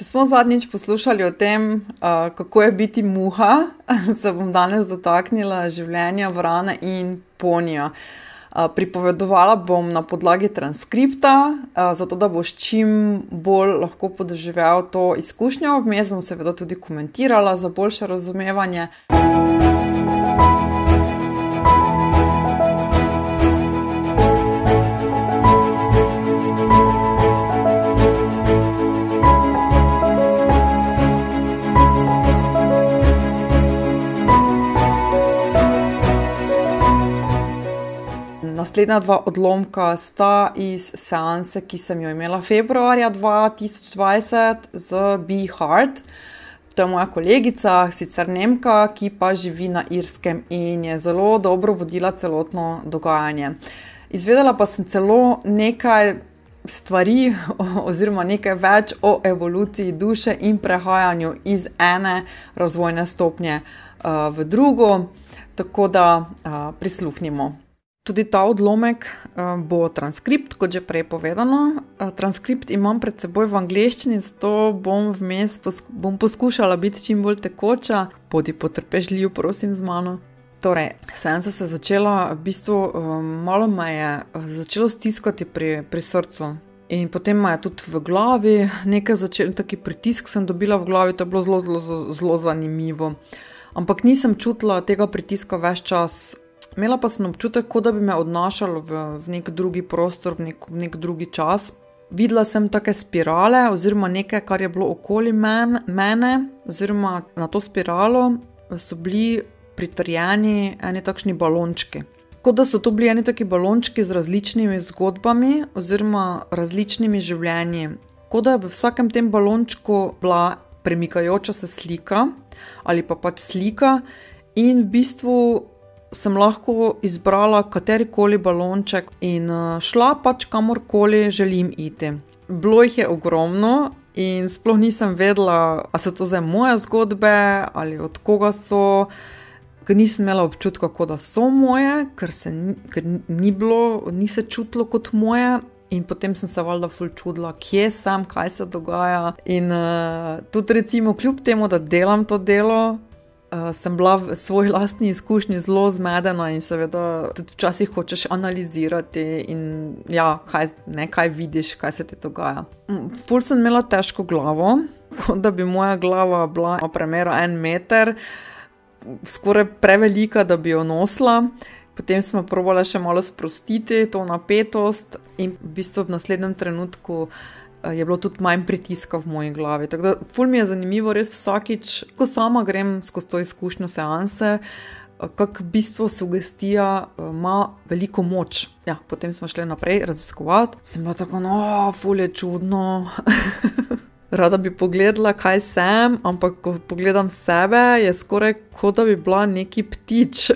Če smo zadnjič poslušali o tem, kako je biti muha, se bom danes dotaknila življenja vrana in ponija. Pripovedovala bom na podlagi transkripta, zato da boš čim bolj lahko podoživel to izkušnjo. Vmes bom seveda tudi komentirala za boljše razumevanje. Naslednja dva odlomka sta iz seanse, ki sem jo imela februarja 2020 z Be Hard. To je moja kolegica, sicer Nemka, ki pa živi na Irskem in je zelo dobro vodila celotno dogajanje. Izvedela pa sem celo nekaj stvari, oziroma nekaj več o evoluciji duše in prehajanju iz ene razvojne stopnje uh, v drugo, tako da uh, prisluhnimo. Tudi ta odlomek uh, bo transkript, kot že prej povedano. Uh, transkript imam pred seboj v angleščini, zato bom vmes pos bom poskušala biti čim bolj tekoča. Bodi potrpežljiv, prosim, z mano. Torej, sem se začela, v bistvu um, malo me je začelo stiskati pri, pri srcu. In potem me je tudi v glavi nekaj začelo, taki pritisk sem dobila v glavi, to je bilo zelo, zelo, zelo zanimivo. Ampak nisem čutila tega pritiska več čas. Imela pa sem občutek, kot da bi me odnašalo v, v nek drugi prostor, v nek, v nek drugi čas. Videla sem take spirale, oziroma nekaj, kar je bilo okoli men, mene, oziroma na to spiralo so bili pritrjeni eni takšni balončki. Kot da so to bili eni taki balončki z različnimi zgodbami, oziroma različnimi življenji. Kot da je v vsakem tem balončku bila premikajoča se slika ali pa pač slika, in v bistvu sem lahko izbrala katerikoli balonček in eh, šla pač kamorkoli želim iti. Bilo jih je ogromno in sploh nisem vedela, ali so to zdaj moje zgodbe ali od koga so. Ker nisem imela občutka, da so moje, ker se ker ni bilo, ni se čutilo kot moje. In potem sem se valjda ful čudila, kje sem, kaj se dogaja. In uh, tudi, recimo, kljub temu, da delam to delo, uh, sem bila v svoji lastni izkušnji zelo zmedena in seveda tudi včasih hočeš analizirati in ja, kaj, ne, kaj vidiš, kaj se ti dogaja. Mm, ful sem imela težko glavo, kot da bi moja glava bila na premjeru en meter, skoraj prevelika, da bi jo nosila. Potem smo probali še malo sprostiti to napetost, in v bistvu v naslednjem trenutku je bilo tudi manj pritiska v moji glavi. Tako da, ful mi je zanimivo, res vsakič, ko sama grem skozi to izkušnjo seanse, eh, kako v bistvu sugestija eh, ima veliko moč. Ja, potem smo šli naprej raziskovati, sem bila tako, no, ful je čudno. Rada bi pogledala, kaj sem, ampak ko pogledam sebe, je skoraj kot da bi bila neki ptič,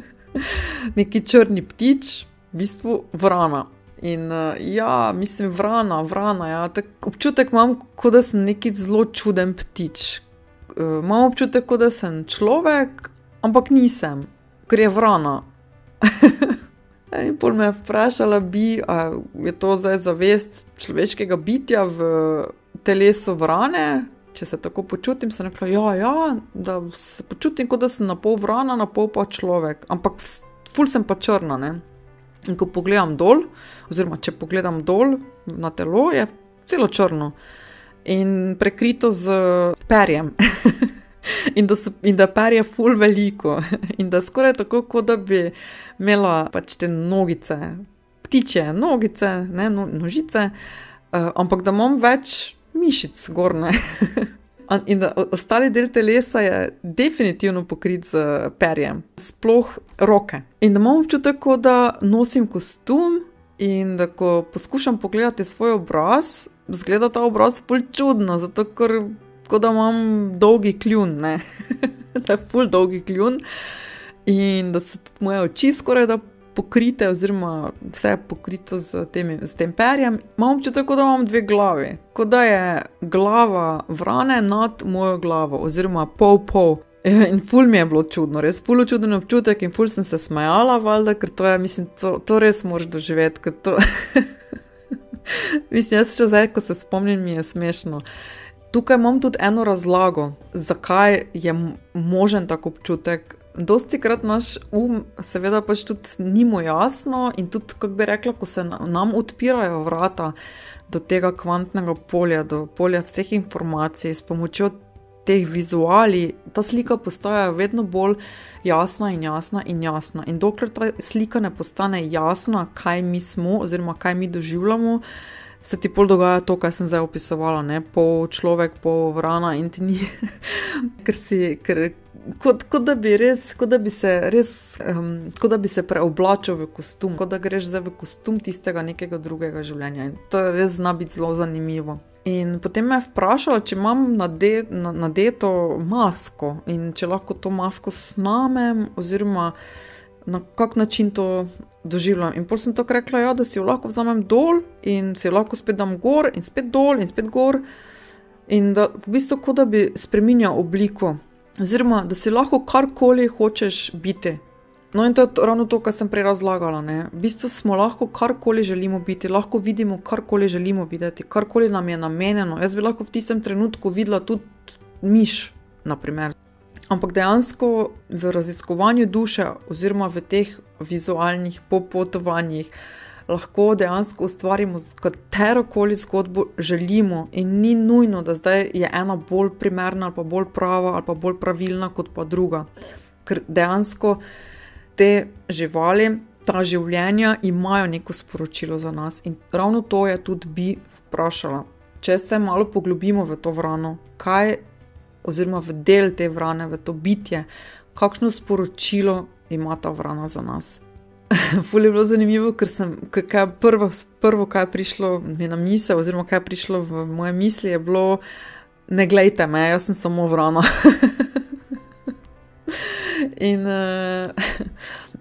neki črni ptič, v bistvu vrana. In uh, ja, mislim, vrana, vrana. Ja. Občutek imam, kot da sem neki zelo čuden ptič. Uh, imam občutek, kot da sem človek, ampak nisem, ker je vrana. In pol me je vprašala, bi, je to zdaj zavest človeškega bitja v telesu vrane. Če se tako počutim, sem rekla, ja, ja, da se počutim, kot da sem na pol vrana, na pol pa človek, ampak ful sem pa črna. Ne? In ko pogledam dol, oziroma če pogledam dol na telo, je celo črno in prekrito z perjem. in, da so, in da perje ful veliko, in da skoraj tako, kot da bi imela pač te nogice, ptiče nogice, ne no, nožice, uh, ampak da imam več mišic gorne. In da ostali del telesa je definitivno pokrit z perjem, sploh roke. In da imam občutek, da nosim kostum in da ko poskušam pogledati svoj obraz, zgleda ta obraz pol čudno, zato ker da imam dolgi kljun, da je pol dolgi kljun. In da so tudi moje oči skoraj da pokrite, oziroma vse je pokrito z, temi, z tem perjem, imam občutek, da imam dve glavi, kot da je glava vrane nad mojo glavo, oziroma pol pol. In ful mi je bilo čudno, res ful čuden občutek in ful sem se smejala, valjda, ker to je, mislim, to, to res moraš doživeti. To... mislim, jaz še zdaj, ko se spomnim, mi je smešno. Tukaj imam tudi eno razlago, zakaj je možen tak občutek. Dosti krat naš um, seveda, pač tudi ni mu jasno, in tudi, kako bi rekla, ko se nam odpirajo vrata do tega kvantnega polja, do polja vseh informacij, s pomočjo teh vizuali, ta slika postaja vedno bolj jasna in jasna in jasna. In dokler ta slika ne postane jasna, kaj mi smo, oziroma kaj mi doživljamo, se ti pol dogaja to, kar sem zdaj opisovala, ne pol človek, pol vrana in ti ni, ker si. Ker, Kot, kot, da res, kot da bi se res, um, kot da bi se preoblačil v kostum, kot da greš zdaj v kostum tistega nekega drugega življenja. In to res zna biti zelo zanimivo. In potem me je vprašala, če imam nade, nadeto masko in če lahko to masko snamem, oziroma na kak način to doživljam. In pol sem tako rekla, ja, da si jo lahko vzamem dol in si jo lahko spet dam gor in spet dol in spet gor. In da v bistvu kot da bi spremenjal obliko, oziroma da si lahko karkoli hočeš biti. No, in to je ravno to, kar sem prej razlagala. Ne? V bistvu smo lahko karkoli želimo biti, lahko vidimo karkoli želimo videti, karkoli nam je namenjeno. Jaz bi lahko v tistem trenutku videla tudi miš, naprimer. Ampak dejansko v raziskovanju duše, oziroma v teh vizualnih popotovanjih, lahko dejansko ustvarimo katero koli zgodbo želimo, in ni nujno, da zdaj je ena bolj primerna, ali pa bolj prava, ali pa bolj pravilna kot pa druga. Ker dejansko te živali, ta življenja imajo neko sporočilo za nas. In ravno to je tudi bi vprašala. Če se malo poglobimo v to vrano, kaj, oziroma v del te vrane, v to bitje, kakšno sporočilo ima ta vrana za nas. Ful je bilo zanimivo, ker sem, kaj prvo, prvo, kaj je prišlo mi na misel, oziroma kaj je prišlo v moje misli, je bilo: ne glejte me, jaz sem samo vrana. In, uh,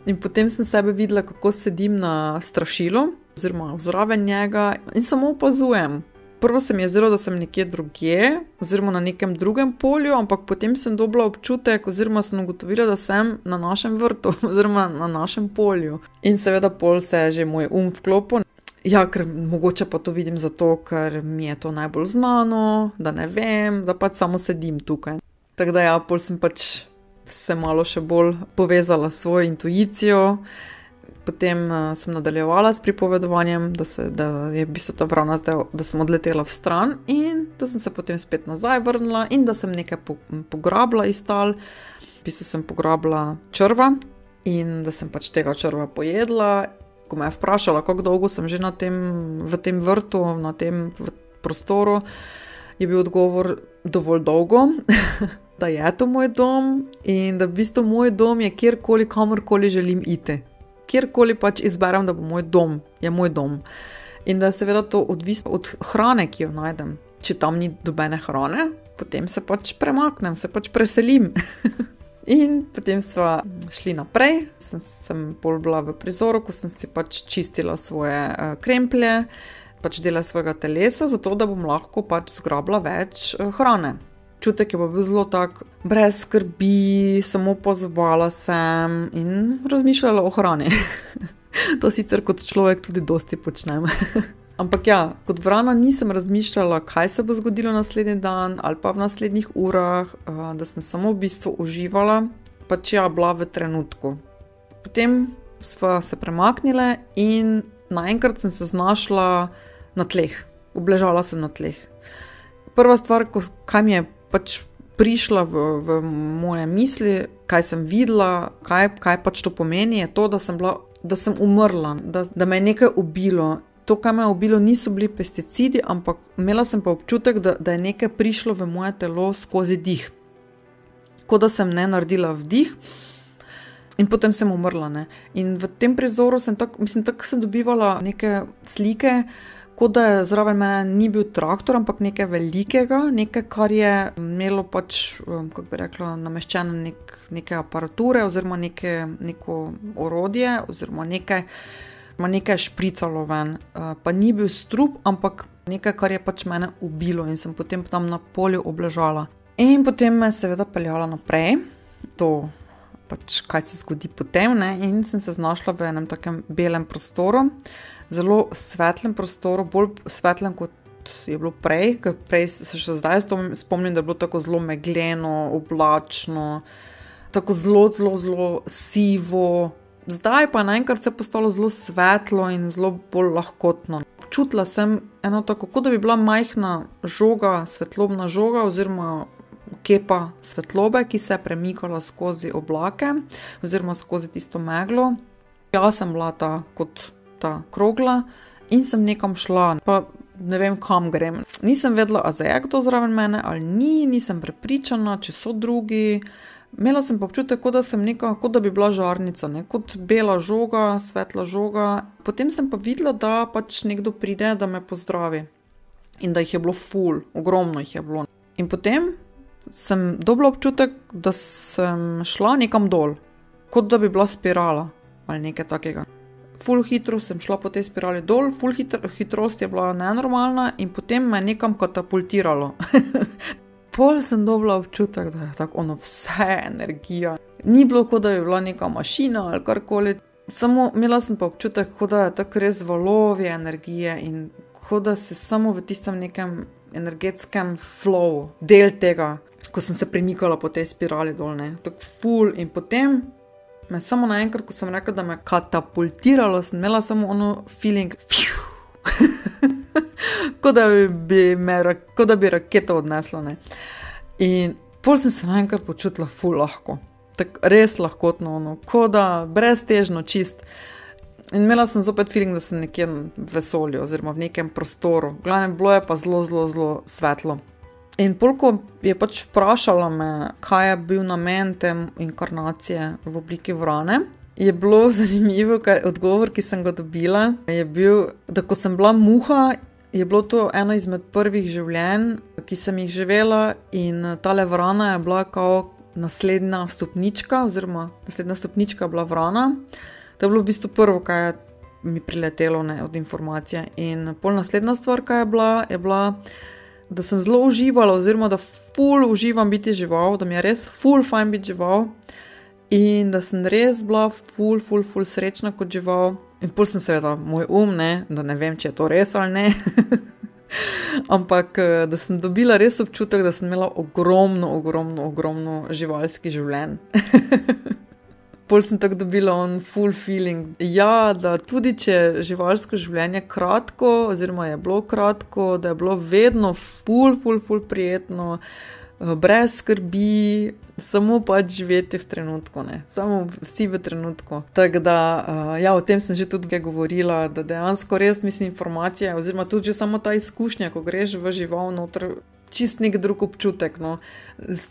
in potem sem sebe videla, kako sedim na strašilu, oziroma zraven njega in samo opazujem. Prvo se mi je zdelo, da sem nekje drugje, oziroma na nekem drugem polju, ampak potem sem dobila občutek, oziroma sem ugotovila, da sem na našem vrtu, oziroma na našem polju. In seveda, pol se je že moj um vklopil. Ja, ker mogoče pa to vidim zato, ker mi je to najbolj znano, da ne vem, da pač samo sedim tukaj. Tako da ja, pol sem pač se malo še bolj povezala s svojo intuicijo. Potem uh, sem nadaljevala s pripovedovanjem, da, se, da je bilo ta vrana zdaj, da sem odletela v stran in da sem se potem spet nazaj vrnila in da sem nekaj po, pograbila iz tal. V bistvu sem pograbila črva in da sem pač tega črva pojedla. Ko me je vprašala, kako dolgo sem že tem, v tem vrtu, na tem prostoru, je bil odgovor dovolj dolgo. da je to moj dom in da v bistvu moj dom je kjerkoli, kamorkoli želim iti. Kjerkoli pač izberem, da bo moj dom, je moj dom. In da je seveda to odvisno od hrane, ki jo najdem. Če tam ni dobene hrane, potem se pač premaknem, se pač preselim. In potem smo šli naprej, sem, sem bolj bila v prizoru, ko sem si pač čistila svoje uh, kremplje, pač dela svojega telesa, zato da bom lahko pač zgrabila več uh, hrane čutek je bil zelo tak, brez skrbi, samo pozvala sem in razmišljala o hrani. to sicer kot človek tudi dosti počnem. Ampak ja, kot vrana nisem razmišljala, kaj se bo zgodilo naslednji dan ali pa v naslednjih urah, eh, da sem samo v bistvu uživala, pač ja, bila v trenutku. Potem smo se premaknili in naenkrat sem se znašla na tleh, obležala sem na tleh. Prva stvar, kaj mi je pač prišla v, v moje misli, kaj sem videla, kaj, kaj pač to pomeni, je to, da sem, bila, da sem umrla, da, da me je nekaj ubilo. To, kar me je ubilo, niso bili pesticidi, ampak imela sem pa občutek, da, da je nekaj prišlo v moje telo skozi dih. Kot da sem ne naredila vdih. In potem sem umrla. Ne? In v tem prizoru sem tako, mislim, tako sem dobivala neke slike, kot da je zraven mene ni bil traktor, ampak nekaj velikega, nekaj, kar je imelo pač, um, kako bi rekla, nameščene nek, neke aparature oziroma neke, neko orodje oziroma nekaj. Nekaj špricalo ven, uh, pa ni bil strup, ampak nekaj, kar je pač mene ubilo in sem potem tam na polju obležala. In potem me je seveda peljala naprej, to pač kaj se zgodi potem, ne? in sem se znašla v enem takem belem prostoru, zelo svetlem prostoru, bolj svetlem kot je bilo prej, ker prej se še zdaj spomnim, da je bilo tako zelo megleno, oblačno, tako zelo, zelo, zelo sivo. Zdaj pa naenkrat se je postalo zelo svetlo in zelo bolj lahkotno. Čutila sem eno tako, kot da bi bila majhna žoga, svetlobna žoga, oziroma kepa svetlobe, ki se je premikala skozi oblake, oziroma skozi tisto meglo. Jaz sem bila ta kot ta krogla in sem nekam šla, pa ne vem, kam grem. Nisem vedela, ali je kdo zraven mene ali ni, nisem prepričana, če so drugi. Imela sem občutek, kot da sem neka, kot da bi bila žarnica, ne? kot bela žoga, svetla žoga. Potem sem pa videla, da pač nekdo pride, da me pozdravi in da jih je bilo ful, ogromno jih je bilo. In potem sem dobila občutek, da sem šla nekam dol, kot da bi bila spirala ali nekaj takega. Ful hitro sem šla po tej spirali dol, ful hitro, hitrost je bila nenormalna in potem me je nekam katapultiralo. Pol sem dobila občutek, da je tako ono vse energija. Ni bilo, kot da bi bila neka mašina ali karkoli, samo imela sem pa občutek, kot da je tako res valovi energije in kot da se samo v tistem nekem energetskem flowu, del tega, ko sem se premikala po tej spirali dol, ne, tako ful in potem me samo naenkrat, ko sem rekla, da me je katapultiralo, sem imela samo ono feeling, kot da bi me, kot da bi raketo odneslo. Ne. In pol sem se naenkrat počutila ful lahko, tako res lahkotno, ono, kot da brez težno čist. In imela sem zopet feeling, da sem nekje v vesolju oziroma v nekem prostoru. Glavno, bilo je pa zelo, zelo, zelo svetlo. In polko je pač vprašala me, kaj je bil namen te inkarnacije v obliki vrane. Je bilo zanimivo, kaj odgovor, ki sem ga dobila. Je bil, da ko sem bila muha, je bilo to eno izmed prvih življenj, ki sem jih živela, in ta vrana je bila kot naslednja stopnička, oziroma naslednja stopnička je bila vrana. To je bilo v bistvu prvo, kar je mi priletelo ne, od informacije. In pol naslednja stvar, kaj je bila, je bila da sem zelo uživala, oziroma da ful uživam biti žival, da mi je res ful fajn biti žival in da sem res bila ful, ful, ful srečna kot žival. In pol sem seveda moj um, ne, da ne vem, če je to res ali ne. Ampak eh, da sem dobila res občutek, da sem imela ogromno, ogromno, ogromno živalskih življenj. pol sem tako dobila on full feeling. Ja, da tudi če je živalsko življenje kratko, oziroma je bilo kratko, da je bilo vedno full, full, full prijetno, eh, brez skrbi. Samo pač živeti v trenutku, ne? samo vsi v trenutku. Tako da, uh, ja, o tem sem že tudi govorila, da dejansko res mislim informacije, oziroma tudi samo ta izkušnja, ko greš v žival noter, čist nek drug občutek. No.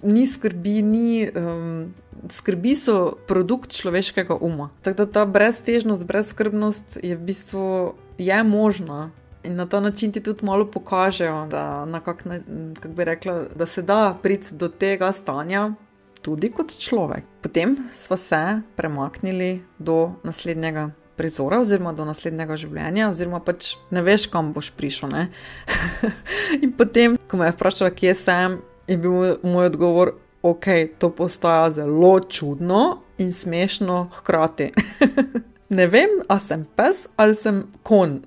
Ni skrbi, ni, um, skrbi so produkt človeškega uma. Tako da ta breztežnost, brezskrbnost je v bistvu je možna. In na ta način ti tudi malo pokažejo, da, kak, kak bi rekla, da se da priti do tega stanja, tudi kot človek. Potem smo se premaknili do naslednjega prizora, oziroma do naslednjega življenja, oziroma pač ne veš, kam boš prišel. in potem, ko me je vprašala, kje sem, je bil moj, moj odgovor, ok, to postaja zelo čudno in smešno hkrati. ne vem, ali sem pes ali sem kon.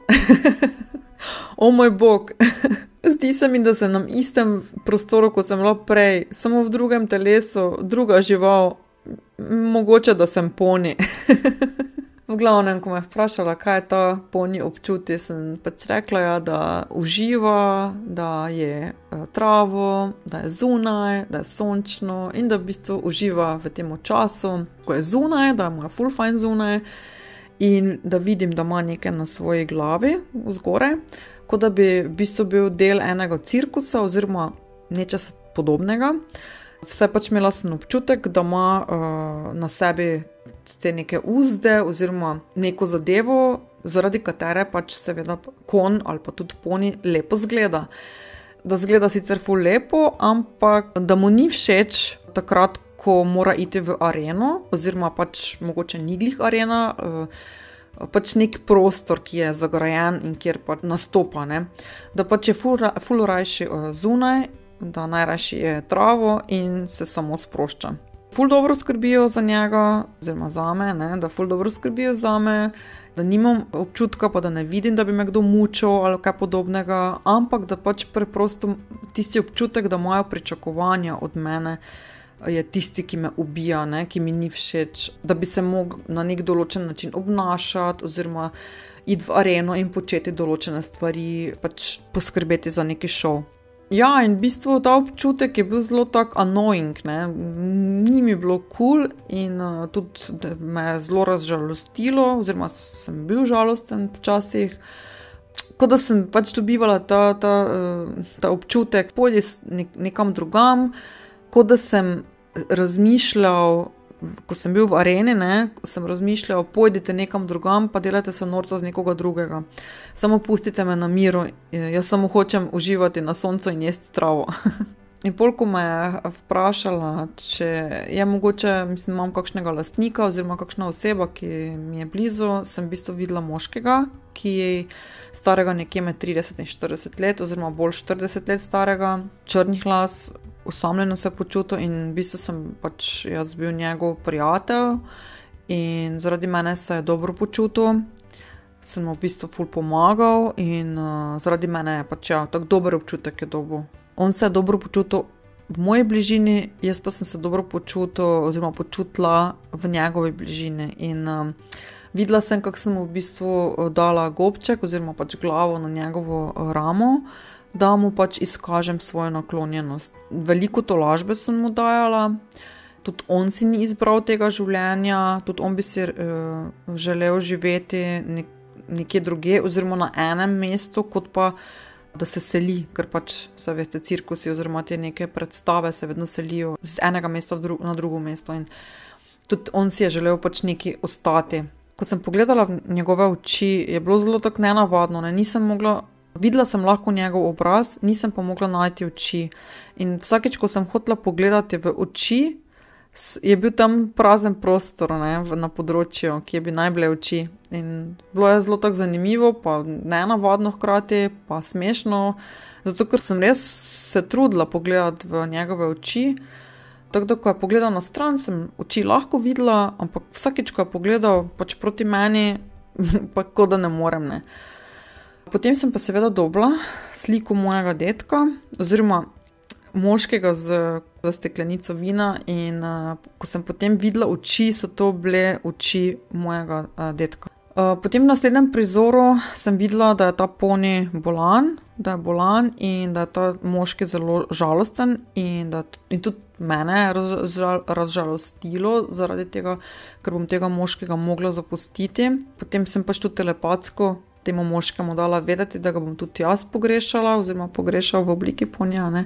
o moj bog. Zdi se mi, da sem na istem prostoru, kot sem bila prej, samo v drugem telesu, druga žival, mogoče da sem poni. V glavnem, ko me je vprašala, kaj je ta poni občutje, sem pač rekla, ja, da uživa, da je uh, travo, da je zunaj, da je sončno in da v bistvu uživa v tem času, ko je zunaj, da ima full fine zunaj in da vidim, da ima nekaj na svoji glavi, zgore, kot da bi v bistvu bil del enega cirkusa oziroma nečesa podobnega. Vse pač imela sem občutek, da ima uh, na sebi te neke uzde oziroma neko zadevo, zaradi katere pač seveda kon ali pa tudi poni lepo zgleda. Da zgleda sicer fu lepo, ampak da mu ni všeč takrat, ko mora iti v areno, oziroma pač mogoče ni glih arena. Uh, Pač nek prostor, ki je zagrajen in kjer pač nastopa. Ne? Da pač je fulorajši ful zunaj, da najraši je travo in se samo sprošča. ful dobro skrbijo za njega, oziroma za me, ne, da ful dobro skrbijo za me, da nimam občutka, pa da ne vidim, da bi me kdo mučil ali kaj podobnega, ampak da pač preprosto tisti občutek, da imajo pričakovanja od mene. Je tisti, ki me ubija, ne, ki mi ni všeč, da bi se lahko na nek določen način obnašati, oziroma iti v areno in početi določene stvari, pač poskrbeti za neki šov. Ja, in v bistvu ta občutek je bil zelo tako annoying, ne? ni mi bilo kul cool in uh, tudi me je zelo razžalostilo, oziroma sem bil žalosten včasih. Kot da sem pač dobivala ta, ta, uh, ta občutek, pojdi nekam drugam, kot da sem razmišljal ko sem bil v areni, ne, sem razmišljal, pojdite nekam drugam, pa delajte se norca z nekoga drugega. Samo pustite me na miru, jaz samo hočem uživati na soncu in jesti travo. In polk me je vprašala, če je mogoče, mislim, imam kakšnega lastnika oziroma kakšna oseba, ki mi je blizu. Sem v bistvu videla moškega, ki je starega nekje med 30 in 40 let, oziroma bolj 40 let starega, črnih las, usamljeno se počutil in v bistvu sem pač jaz bil njegov prijatelj in zaradi mene se je dobro počutil. Sem mu v bistvu ful pomagal in uh, zaradi mene je pač ja, tako dober občutek je dobil. On se je dobro počutil v moji bližini, jaz pa sem se dobro počutil oziroma počutila v njegovi bližini. In um, videla sem, kako sem mu v bistvu uh, dala gobček oziroma pač glavo na njegovo uh, ramo da mu pač izkažem svojo naklonjenost. Veliko tolažbe sem mu dajala, tudi on si ni izbral tega življenja, tudi on bi si uh, želel živeti nek, nekje druge, oziroma na enem mestu, kot pa da se seli, ker pač se veste, cirkusi oziroma te neke predstave se vedno selijo z enega mesta dru na drugo mesto. In tudi on si je želel pač neki ostati. Ko sem pogledala v njegove oči, je bilo zelo tako nenavadno, ne? nisem mogla Videla sem lahko njegov obraz, nisem pa mogla najti oči. In vsakeč, ko sem hotela pogledati v oči, je bil tam prazen prostor ne, na področju, ki bi naj bile oči. In bilo je zelo tako zanimivo, pa ne navadno hkrati, pa smešno, zato ker sem res se trudila pogledati v njegove oči. Tako da, ko je pogledal na stran, sem oči lahko videla, ampak vsakeč, ko je pogledal pač proti meni, pa kot da ne morem. Ne. Potem sem pa seveda dobila sliko mojega detka, oziroma moškega z, steklenico vina. In uh, ko sem potem videla oči, so to bile oči mojega uh, detka. Uh, potem v naslednjem prizoru sem videla, da je ta poni bolan, da je bolan in da je ta moški zelo žalosten, in, da, in tudi mene je razžal, razžalostilo zaradi tega, ker bom tega moškega mogla zapustiti. Potem sem pač tudi telepatsko temu moškemu dala vedeti, da ga bom tudi jaz pogrešala, oziroma pogrešala v obliki ponja, ne?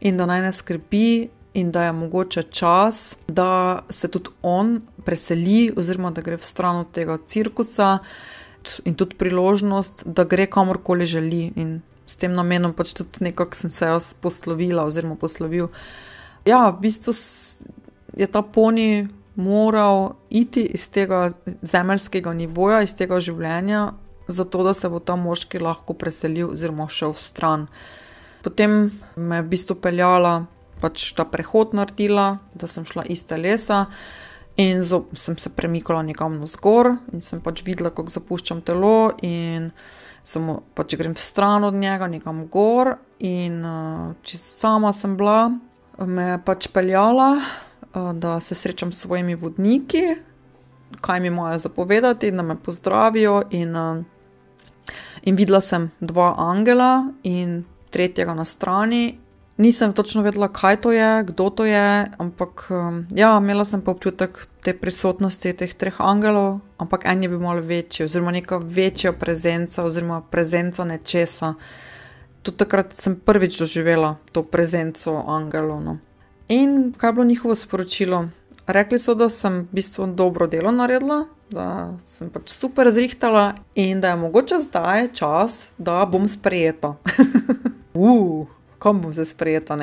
in da naj ne skrbi, in da je mogoče čas, da se tudi on preseli, oziroma da gre v stran od tega cirkusa, in tudi priložnost, da gre kamorkoli želi. In s tem namenom pač tudi nekako sem se jaz poslovila, oziroma poslovil. Ja, v bistvu je ta poni. Moral iti iz tega zemeljskega nivoja, iz tega življenja, zato da se bo ta moški lahko preselil oziroma šel v stran. Potem me je v bistvu peljala, pač ta prehod naredila, da sem šla iz telesa in sem se premikala nekam na zgor in sem pač videla, kako zapuščam telo in samo pač grem v stran od njega, nekam gor in uh, čisto sama sem bila, me je pač peljala, uh, da se srečam s svojimi vodniki. Kaj mi imajo zapovedati, da me pozdravijo, in uh, In videla sem dva angela in tretjega na strani. Nisem točno vedela, kaj to je, kdo to je, ampak um, ja, imela sem pa občutek te prisotnosti teh treh angelov, ampak en je bil malo večji, oziroma neka večja prezenca, oziroma prezenca nečesa. Tudi takrat sem prvič doživela to prezenco angelov. No. In kaj je bilo njihovo sporočilo? Rekli so, da sem v bistvu dobro delo naredila, da sem pač super zrihtala in da je mogoče zdaj čas, da bom sprejeta. Uh, kam bom zdaj sprejeta?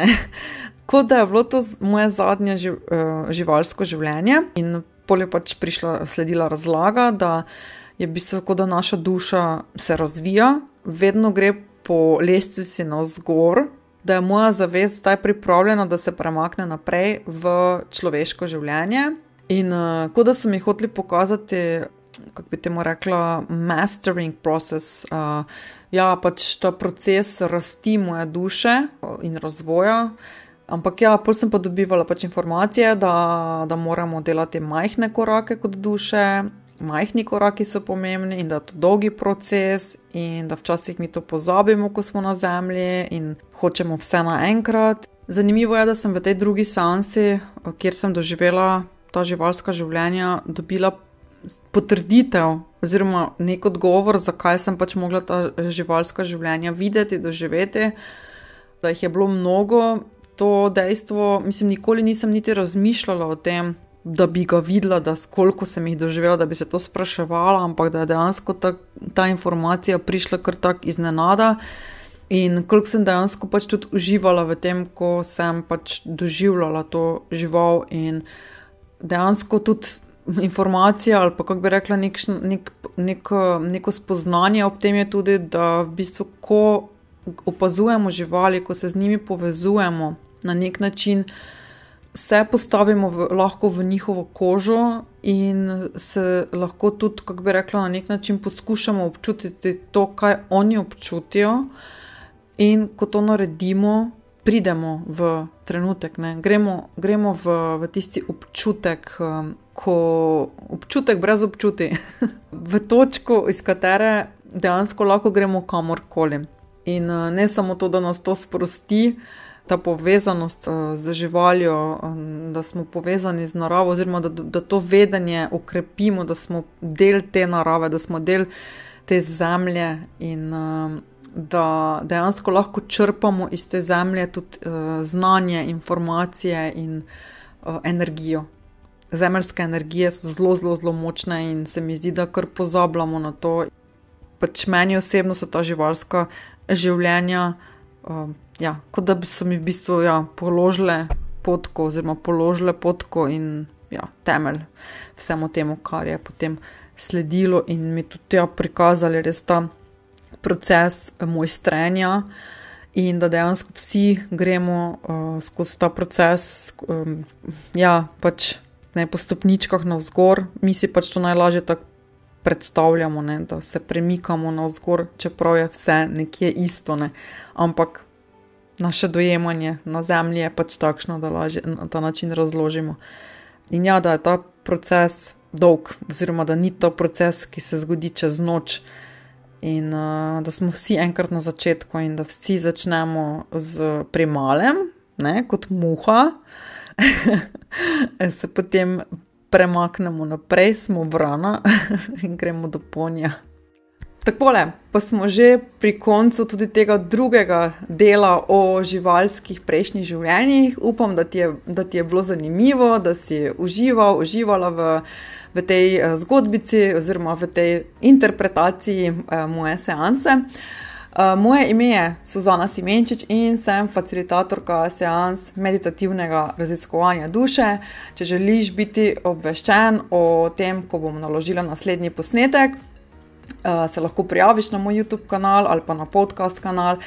Kot da je bilo to moje zadnje živ, uh, živalsko življenje in polje pač prišla, sledila razlaga, da je v bistvu kot da naša duša se razvija, vedno gre po lestvici navzgor. Da je moja zavest zdaj pripravljena, da se premakne naprej v človeško življenje. In uh, kot da so mi hoteli pokazati, kako bi temu rekla, mastering process. Uh, ja, pač ta proces rasti moje duše in razvoja. Ampak ja, pol sem pa dobivala pač informacije, da, da moramo delati majhne korake kot duše, majhni koraki so pomembni in da je to dolgi proces, in da včasih mi to pozabimo, ko smo na zemlji in hočemo vse naenkrat. Zanimivo je, da sem v tej drugi sansi, kjer sem doživela ta živalska življenja, dobila potrditev oziroma nek odgovor, zakaj sem pač mogla ta živalska življenja videti, doživeti. Da jih je bilo mnogo, to dejstvo, mislim, nikoli nisem niti razmišljala o tem, da bi ga videla, da koliko sem jih doživela, da bi se to spraševala, ampak da je dejansko ta, ta informacija prišla kar tako iznenada. In koliko sem dejansko pač tudi uživala v tem, ko sem pač doživljala to žival, in dejansko tudi informacija, ali pa kako bi rekla, nek, nek, nek, neko spoznanje ob tem je tudi, da v bistvu, ko opazujemo živali, ko se z njimi povezujemo na nek način, se postavimo v, lahko v njihovo kožo in se lahko tudi, kako bi rekla, na nek način poskušamo občutiti to, kaj oni občutijo. In ko to naredimo, pridemo v trenutek, gremo, gremo v, v tisti občutek, um, ko občutek brez občuti, v točko, iz katere dejansko lahko gremo kamorkoli. In uh, ne samo to, da nas to sprosti, ta povezanost uh, z živaljo, um, da smo povezani z naravo, oziroma da, da to vedenje ukrepimo, da smo del te narave, da smo del te zemlje in um, da dejansko lahko črpamo iz te zemlje tudi znanje, informacije in energijo. Zemeljske energije so zelo, zelo, zelo močne in se mi zdi, da kar pozabljamo na to. Pač meni osebno so ta živalska življenja, ja, kot da bi se mi v bistvu ja, položile potko, oziroma položile potko in ja, temelj vsemu temu, kar je potem sledilo, in mi tudi ja, prikazali res ta proces mojstrenja. In da dejansko vsi gremo uh, skozi ta proces, um, ja, pač ne po stopničkah navzgor, mi si pač to najlažje tako predstavljamo, ne, da se premikamo navzgor, čeprav je vse nekje isto. Ne. Ampak naše dojemanje na zemlji je pač takšno, da lažje na ta način razložimo. In ja, da je ta proces dolg, oziroma da ni to proces, ki se zgodi čez noč. In uh, da smo vsi enkrat na začetku, in da vsi začnemo z premalem, ne, kot muha, se potem premaknemo naprej, smo vrana in gremo do ponja. Tako le, pa smo že pri koncu tudi tega drugega dela o živalskih prejšnjih življenjih. Upam, da ti je, da ti je bilo zanimivo, da si užival, uživala v, v tej uh, zgodbici oziroma v tej interpretaciji uh, moje seanse. Uh, moje ime je Suzana Simenčič in sem facilitatorka seans meditativnega raziskovanja duše. Če želiš biti obveščen o tem, ko bom naložila naslednji posnetek, uh, se lahko prijaviš na moj YouTube kanal ali pa na podcast kanal.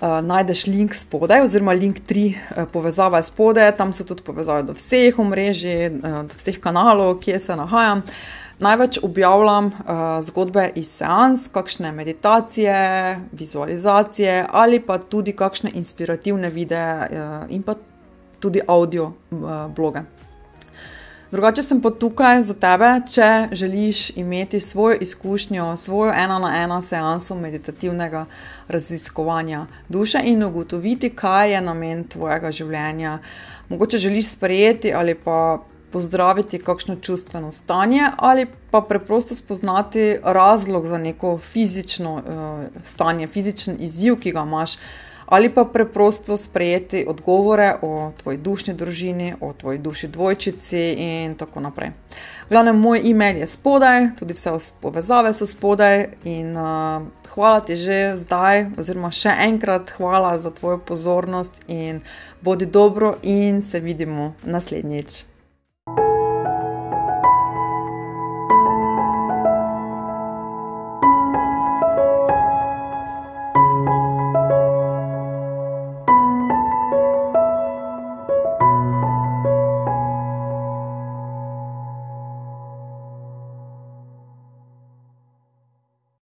Uh, najdeš link spodaj, oziroma link tri uh, povezave spodaj, tam so tudi povezave do vseh omrežij, uh, do vseh kanalov, kjer se nahajam. Največ objavljam uh, zgodbe iz seans, kakšne meditacije, vizualizacije ali pa tudi kakšne inspirativne videe uh, in pa tudi audio uh, bloge. Drugače sem pa tukaj za tebe, če želiš imeti svojo izkušnjo, svojo ena na ena seanso meditativnega raziskovanja duše in ugotoviti, kaj je namen tvojega življenja. Mogoče želiš sprejeti ali pa pozdraviti kakšno čustveno stanje, ali pa preprosto spoznati razlog za neko fizično uh, stanje, fizičen izziv, ki ga imaš ali pa preprosto sprejeti odgovore o tvoji dušni družini, o tvoji duši dvojčici in tako naprej. Glavno, moj e-mail je spodaj, tudi vse povezave so spodaj in uh, hvala ti že zdaj, oziroma še enkrat hvala za tvojo pozornost in bodi dobro in se vidimo naslednjič.